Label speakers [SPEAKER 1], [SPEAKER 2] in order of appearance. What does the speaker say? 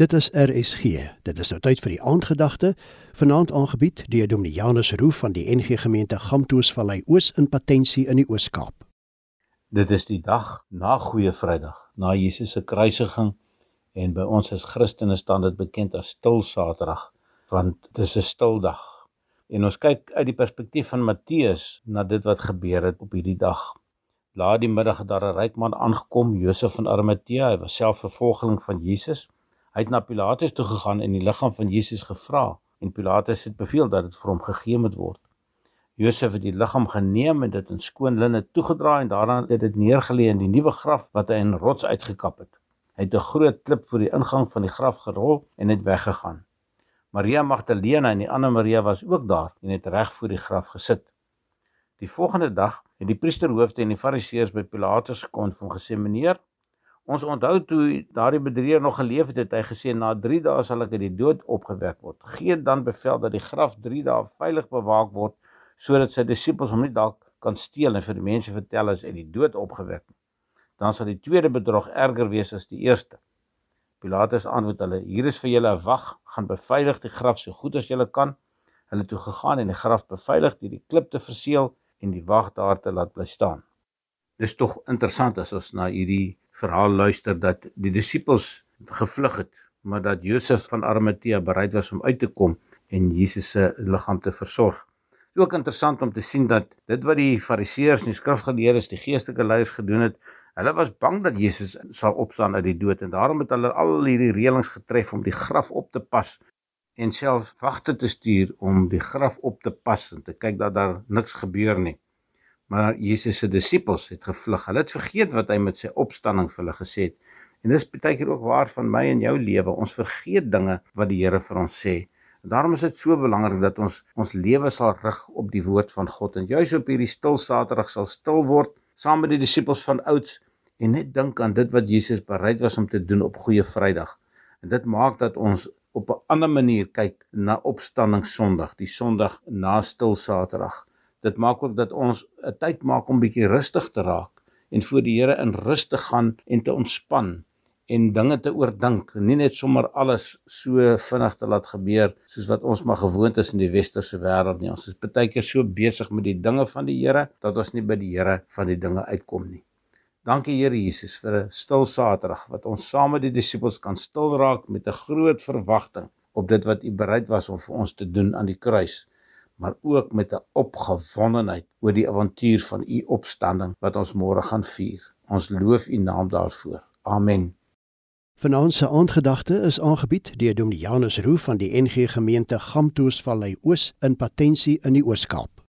[SPEAKER 1] Dit is RSG. Dit is nou tyd vir die aandgedagte, vanaand aangebied deur Dominee Janus Roo van die NG Gemeente Gamtoosvallei Oos in Patensie in die Oos-Kaap.
[SPEAKER 2] Dit is die dag na Goeie Vrydag, na Jesus se kruisiging en by ons as Christene staan dit bekend as Stil Saterdag, want dit is 'n stil dag. En ons kyk uit die perspektief van Matteus na dit wat gebeur het op hierdie dag. Laat die middag het daar 'n ryk man aangekom, Josef van Arimatea, hy was self 'n volgeling van Jesus. Hy het na Pilatus toe gegaan en die liggaam van Jesus gevra en Pilatus het beveel dat dit vir hom gegee moet word. Josef het die liggaam geneem en dit in skoon linne toegedra en daarna het dit neergelê in die nuwe graf wat hy in rots uitgekap het. Hy het 'n groot klip voor die ingang van die graf gerol en het weggegaan. Maria Magdalena en die ander Maria was ook daar en het reg voor die graf gesit. Die volgende dag het die priesterhoofde en die fariseërs by Pilatus gekom en hom gesê: "Meneer, Ons onthou toe daardie bedrieger nog geleef het, het hy gesê na 3 dae sal ek uit die dood opgewek word. Gee dan bevel dat die graf 3 dae veilig bewaak word sodat sy disippels hom nie dalk kan steel en vir die mense vertel as hy die dood opgewek het. Dan sal die tweede bedrog erger wees as die eerste. Pilatus antwoord hulle: "Hier is vir julle 'n wag, gaan beveilig die graf so goed as julle kan." Hulle toe gegaan en die graf beveilig deur die klip te verseël en die wag daar te laat bly staan. Dis tog interessant as ons na hierdie verhaal luister dat die disippels gevlug het, maar dat Josef van Arimatea bereid was om uit te kom en Jesus se liggaam te versorg. Dit is ook interessant om te sien dat dit wat die fariseërs en die skrifgeleerdes, die geestelike leiers gedoen het, hulle was bang dat Jesus sal opstaan uit die dood en daarom het hulle al hierdie reëlings getref om die graf op te pas en self wagte te stuur om die graf op te pas en te kyk dat daar niks gebeur nie. Maar Jesus se disippels het gevlug. Hulle het vergeet wat hy met sy opstanding vir hulle gesê het. En dis baie keer ook waar van my en jou lewe. Ons vergeet dinge wat die Here vir ons sê. En daarom is dit so belangrik dat ons ons lewe sal rig op die woord van God en juis op hierdie stil Saterdag sal stil word saam met die disippels van ouds en net dink aan dit wat Jesus bereid was om te doen op Goeie Vrydag. En dit maak dat ons op 'n ander manier kyk na opstanding Sondag, die Sondag na stil Saterdag dit maak ook dat ons 'n tyd maak om bietjie rustig te raak en voor die Here in rus te gaan en te ontspan en dinge te oordink. Nie net sommer alles so vinnig te laat gebeur soos wat ons maar gewoond is in die westerse wêreld nie. Ons is baie keer so besig met die dinge van die Here dat ons nie by die Here van die dinge uitkom nie. Dankie Here Jesus vir 'n stil Saterdag wat ons saam met die disippels kan stil raak met 'n groot verwagting op dit wat U bereid was om vir ons te doen aan die kruis maar ook met 'n opgewondenheid oor die avontuur van u opstanding wat ons môre gaan vier. Ons loof u naam daarvoor. Amen.
[SPEAKER 1] Vanaand se aandgedagte is aangebied deur Dominee Janus Roo van die NG Gemeente Gamtoosvallei Oos in Patensie in die Oos-Kaap.